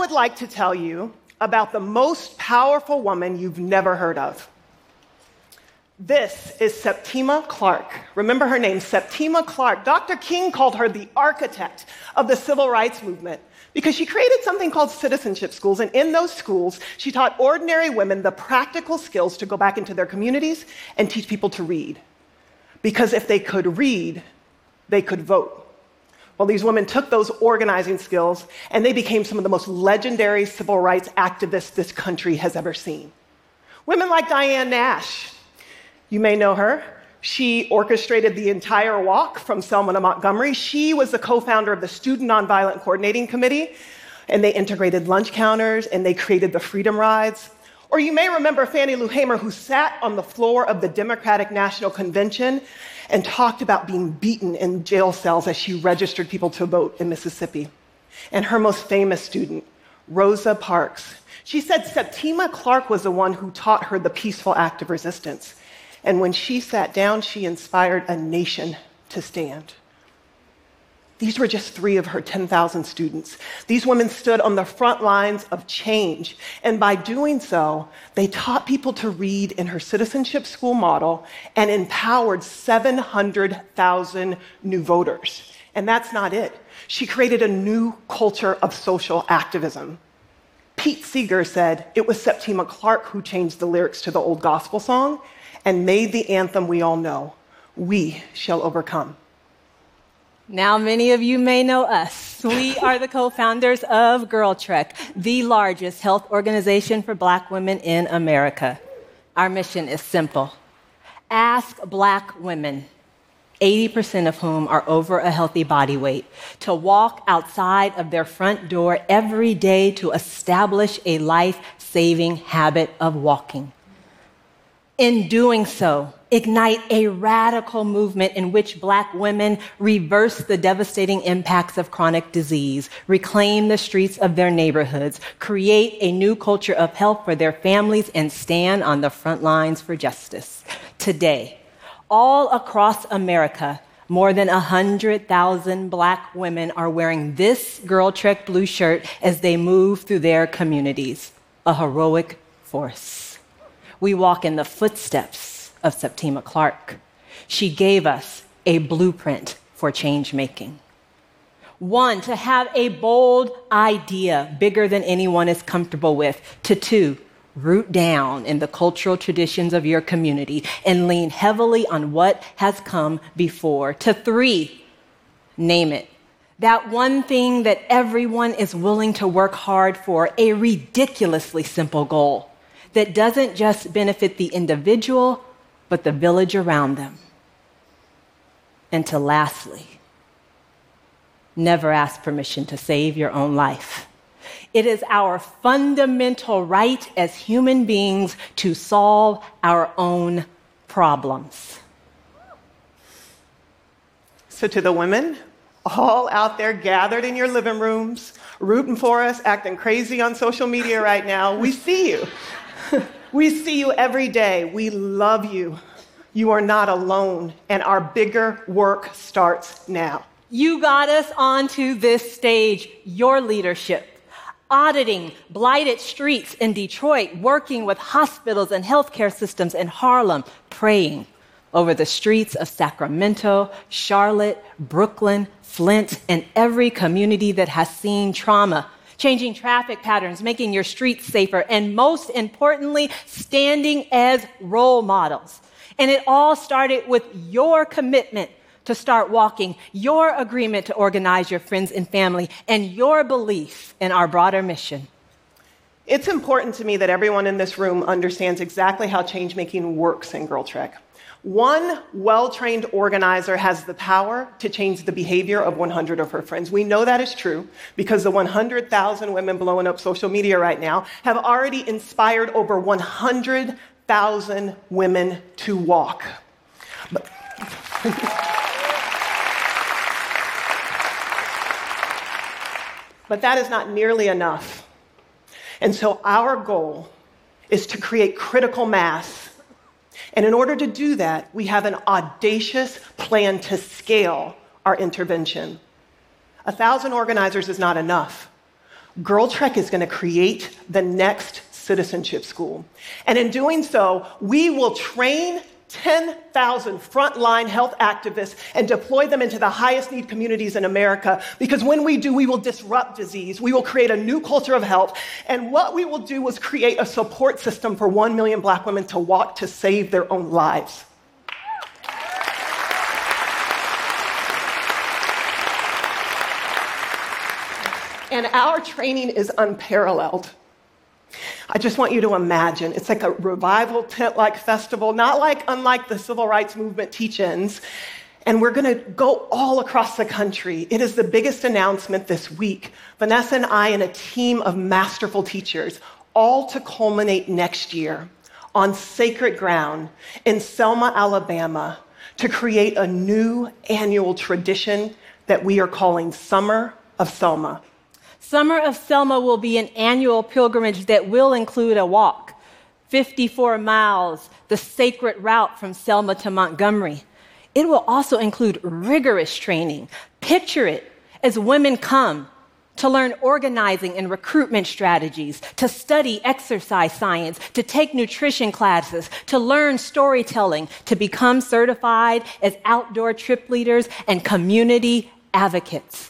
would like to tell you about the most powerful woman you've never heard of. This is Septima Clark. Remember her name, Septima Clark. Dr. King called her the architect of the civil rights movement because she created something called citizenship schools. And in those schools, she taught ordinary women the practical skills to go back into their communities and teach people to read. Because if they could read, they could vote. Well, these women took those organizing skills and they became some of the most legendary civil rights activists this country has ever seen. Women like Diane Nash, you may know her. She orchestrated the entire walk from Selma to Montgomery. She was the co founder of the Student Nonviolent Coordinating Committee, and they integrated lunch counters and they created the Freedom Rides. Or you may remember Fannie Lou Hamer, who sat on the floor of the Democratic National Convention and talked about being beaten in jail cells as she registered people to vote in Mississippi. And her most famous student, Rosa Parks, she said Septima Clark was the one who taught her the peaceful act of resistance. And when she sat down, she inspired a nation to stand. These were just three of her 10,000 students. These women stood on the front lines of change. And by doing so, they taught people to read in her citizenship school model and empowered 700,000 new voters. And that's not it. She created a new culture of social activism. Pete Seeger said it was Septima Clark who changed the lyrics to the old gospel song and made the anthem we all know We shall overcome. Now, many of you may know us. We are the co founders of Girl Trek, the largest health organization for black women in America. Our mission is simple ask black women, 80% of whom are over a healthy body weight, to walk outside of their front door every day to establish a life saving habit of walking in doing so, ignite a radical movement in which black women reverse the devastating impacts of chronic disease, reclaim the streets of their neighborhoods, create a new culture of health for their families, and stand on the front lines for justice. Today, all across America, more than 100,000 black women are wearing this Girl Trek blue shirt as they move through their communities. A heroic force we walk in the footsteps of Septima Clark. She gave us a blueprint for change making. One, to have a bold idea bigger than anyone is comfortable with. To two, root down in the cultural traditions of your community and lean heavily on what has come before. To three, name it. That one thing that everyone is willing to work hard for, a ridiculously simple goal that doesn't just benefit the individual, but the village around them. And to lastly, never ask permission to save your own life. It is our fundamental right as human beings to solve our own problems. So, to the women all out there gathered in your living rooms, rooting for us, acting crazy on social media right now, we see you. we see you every day. We love you. You are not alone, and our bigger work starts now. You got us onto this stage, your leadership. Auditing blighted streets in Detroit, working with hospitals and healthcare systems in Harlem, praying over the streets of Sacramento, Charlotte, Brooklyn, Flint, and every community that has seen trauma changing traffic patterns, making your streets safer, and most importantly, standing as role models. And it all started with your commitment to start walking, your agreement to organize your friends and family, and your belief in our broader mission. It's important to me that everyone in this room understands exactly how change making works in Girl Trek. One well trained organizer has the power to change the behavior of 100 of her friends. We know that is true because the 100,000 women blowing up social media right now have already inspired over 100,000 women to walk. But, but that is not nearly enough. And so our goal is to create critical mass and in order to do that, we have an audacious plan to scale our intervention. A thousand organizers is not enough. Girl Trek is going to create the next citizenship school. And in doing so, we will train 10,000 frontline health activists and deploy them into the highest need communities in America. Because when we do, we will disrupt disease. We will create a new culture of health. And what we will do is create a support system for 1 million black women to walk to save their own lives. And our training is unparalleled. I just want you to imagine it's like a revival tent like festival, not like unlike the civil rights movement teach ins. And we're going to go all across the country. It is the biggest announcement this week. Vanessa and I, and a team of masterful teachers, all to culminate next year on sacred ground in Selma, Alabama, to create a new annual tradition that we are calling Summer of Selma. Summer of Selma will be an annual pilgrimage that will include a walk, 54 miles, the sacred route from Selma to Montgomery. It will also include rigorous training. Picture it as women come to learn organizing and recruitment strategies, to study exercise science, to take nutrition classes, to learn storytelling, to become certified as outdoor trip leaders and community advocates.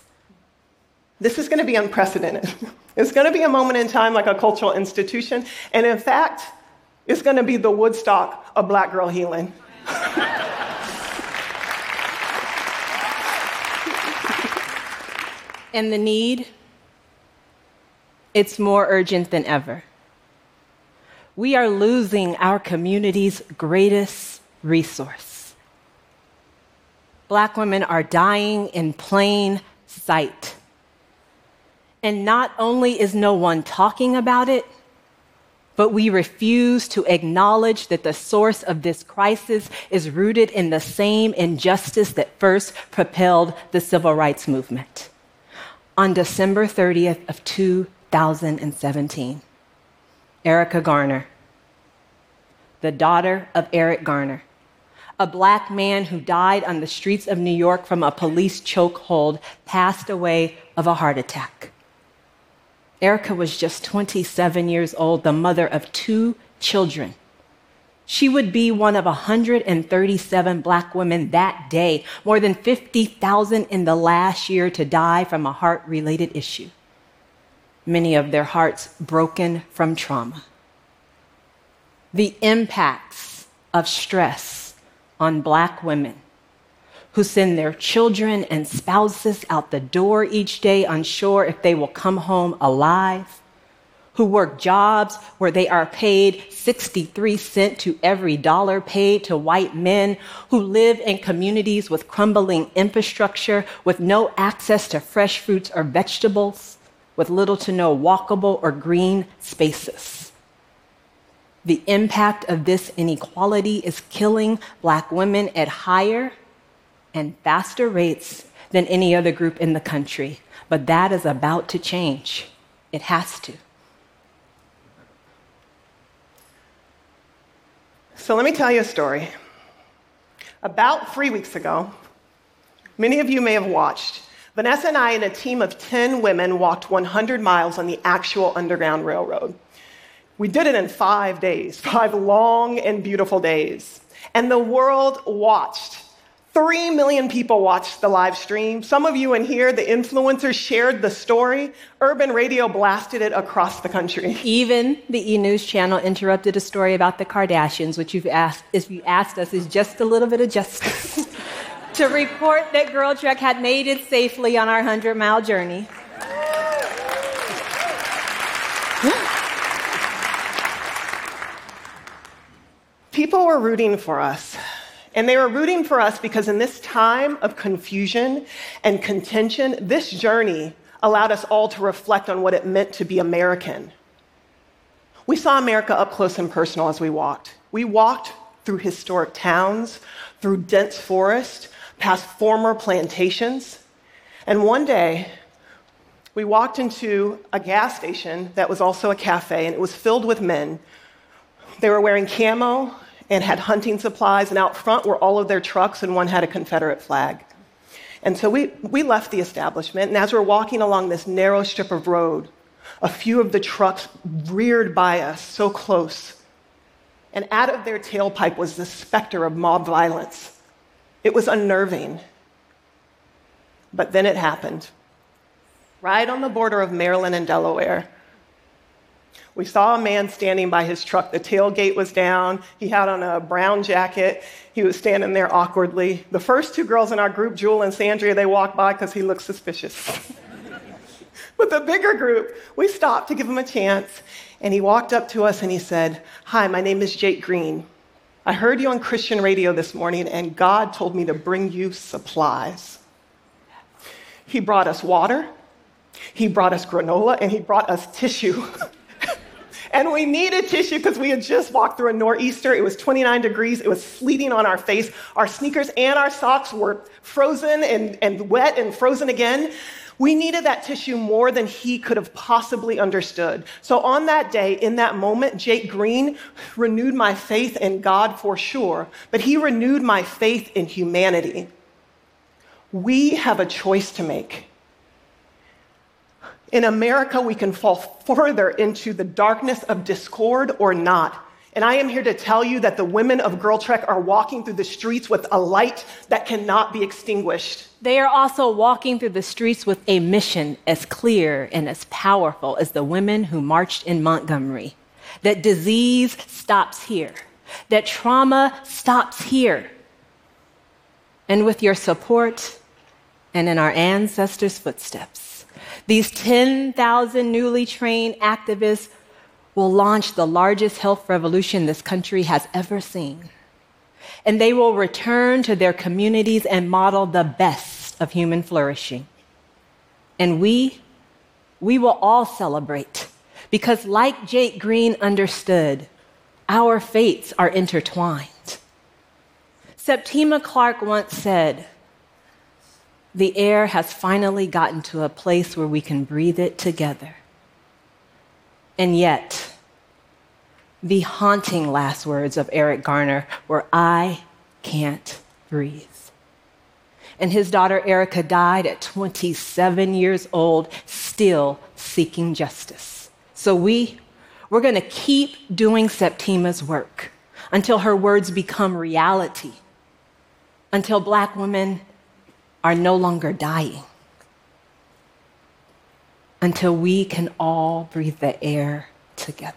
This is going to be unprecedented. It's going to be a moment in time like a cultural institution. And in fact, it's going to be the Woodstock of black girl healing. and the need, it's more urgent than ever. We are losing our community's greatest resource. Black women are dying in plain sight. And not only is no one talking about it, but we refuse to acknowledge that the source of this crisis is rooted in the same injustice that first propelled the civil rights movement. On December 30th of 2017, Erica Garner, the daughter of Eric Garner, a black man who died on the streets of New York from a police chokehold, passed away of a heart attack. Erica was just 27 years old, the mother of two children. She would be one of 137 black women that day, more than 50,000 in the last year to die from a heart related issue. Many of their hearts broken from trauma. The impacts of stress on black women who send their children and spouses out the door each day, unsure if they will come home alive, who work jobs where they are paid 63 cents to every dollar paid to white men, who live in communities with crumbling infrastructure, with no access to fresh fruits or vegetables, with little to no walkable or green spaces. The impact of this inequality is killing black women at higher and faster rates than any other group in the country. But that is about to change. It has to. So let me tell you a story. About three weeks ago, many of you may have watched, Vanessa and I and a team of 10 women walked 100 miles on the actual Underground Railroad. We did it in five days, five long and beautiful days. And the world watched Three million people watched the live stream. Some of you in here, the influencers, shared the story. Urban radio blasted it across the country. Even the E News channel interrupted a story about the Kardashians, which you've asked, if you asked us, is just a little bit of justice to report that Girl Trek had made it safely on our 100 mile journey. People were rooting for us. And they were rooting for us because in this time of confusion and contention, this journey allowed us all to reflect on what it meant to be American. We saw America up close and personal as we walked. We walked through historic towns, through dense forest, past former plantations. And one day, we walked into a gas station that was also a cafe, and it was filled with men. They were wearing camo and had hunting supplies, and out front were all of their trucks, and one had a Confederate flag. And so we, we left the establishment, and as we're walking along this narrow strip of road, A few of the trucks reared by us so close, and out of their tailpipe was the specter of mob violence. It was unnerving. But then it happened. Right on the border of Maryland and Delaware, we saw a man standing by his truck. The tailgate was down. He had on a brown jacket. He was standing there awkwardly. The first two girls in our group, Jewel and Sandria, they walked by because he looked suspicious. but the bigger group, we stopped to give him a chance. And he walked up to us and he said, Hi, my name is Jake Green. I heard you on Christian radio this morning, and God told me to bring you supplies. He brought us water, he brought us granola, and he brought us tissue. And we needed tissue because we had just walked through a nor'easter. It was 29 degrees. It was sleeting on our face. Our sneakers and our socks were frozen and, and wet and frozen again. We needed that tissue more than he could have possibly understood. So on that day, in that moment, Jake Green renewed my faith in God for sure, but he renewed my faith in humanity. We have a choice to make. In America, we can fall further into the darkness of discord or not. And I am here to tell you that the women of Girl Trek are walking through the streets with a light that cannot be extinguished. They are also walking through the streets with a mission as clear and as powerful as the women who marched in Montgomery that disease stops here, that trauma stops here. And with your support and in our ancestors' footsteps, these 10,000 newly trained activists will launch the largest health revolution this country has ever seen. And they will return to their communities and model the best of human flourishing. And we, we will all celebrate because, like Jake Green understood, our fates are intertwined. Septima Clark once said, the air has finally gotten to a place where we can breathe it together. And yet, the haunting last words of Eric Garner were, I can't breathe. And his daughter Erica died at 27 years old, still seeking justice. So we, we're going to keep doing Septima's work until her words become reality, until black women are no longer dying until we can all breathe the air together.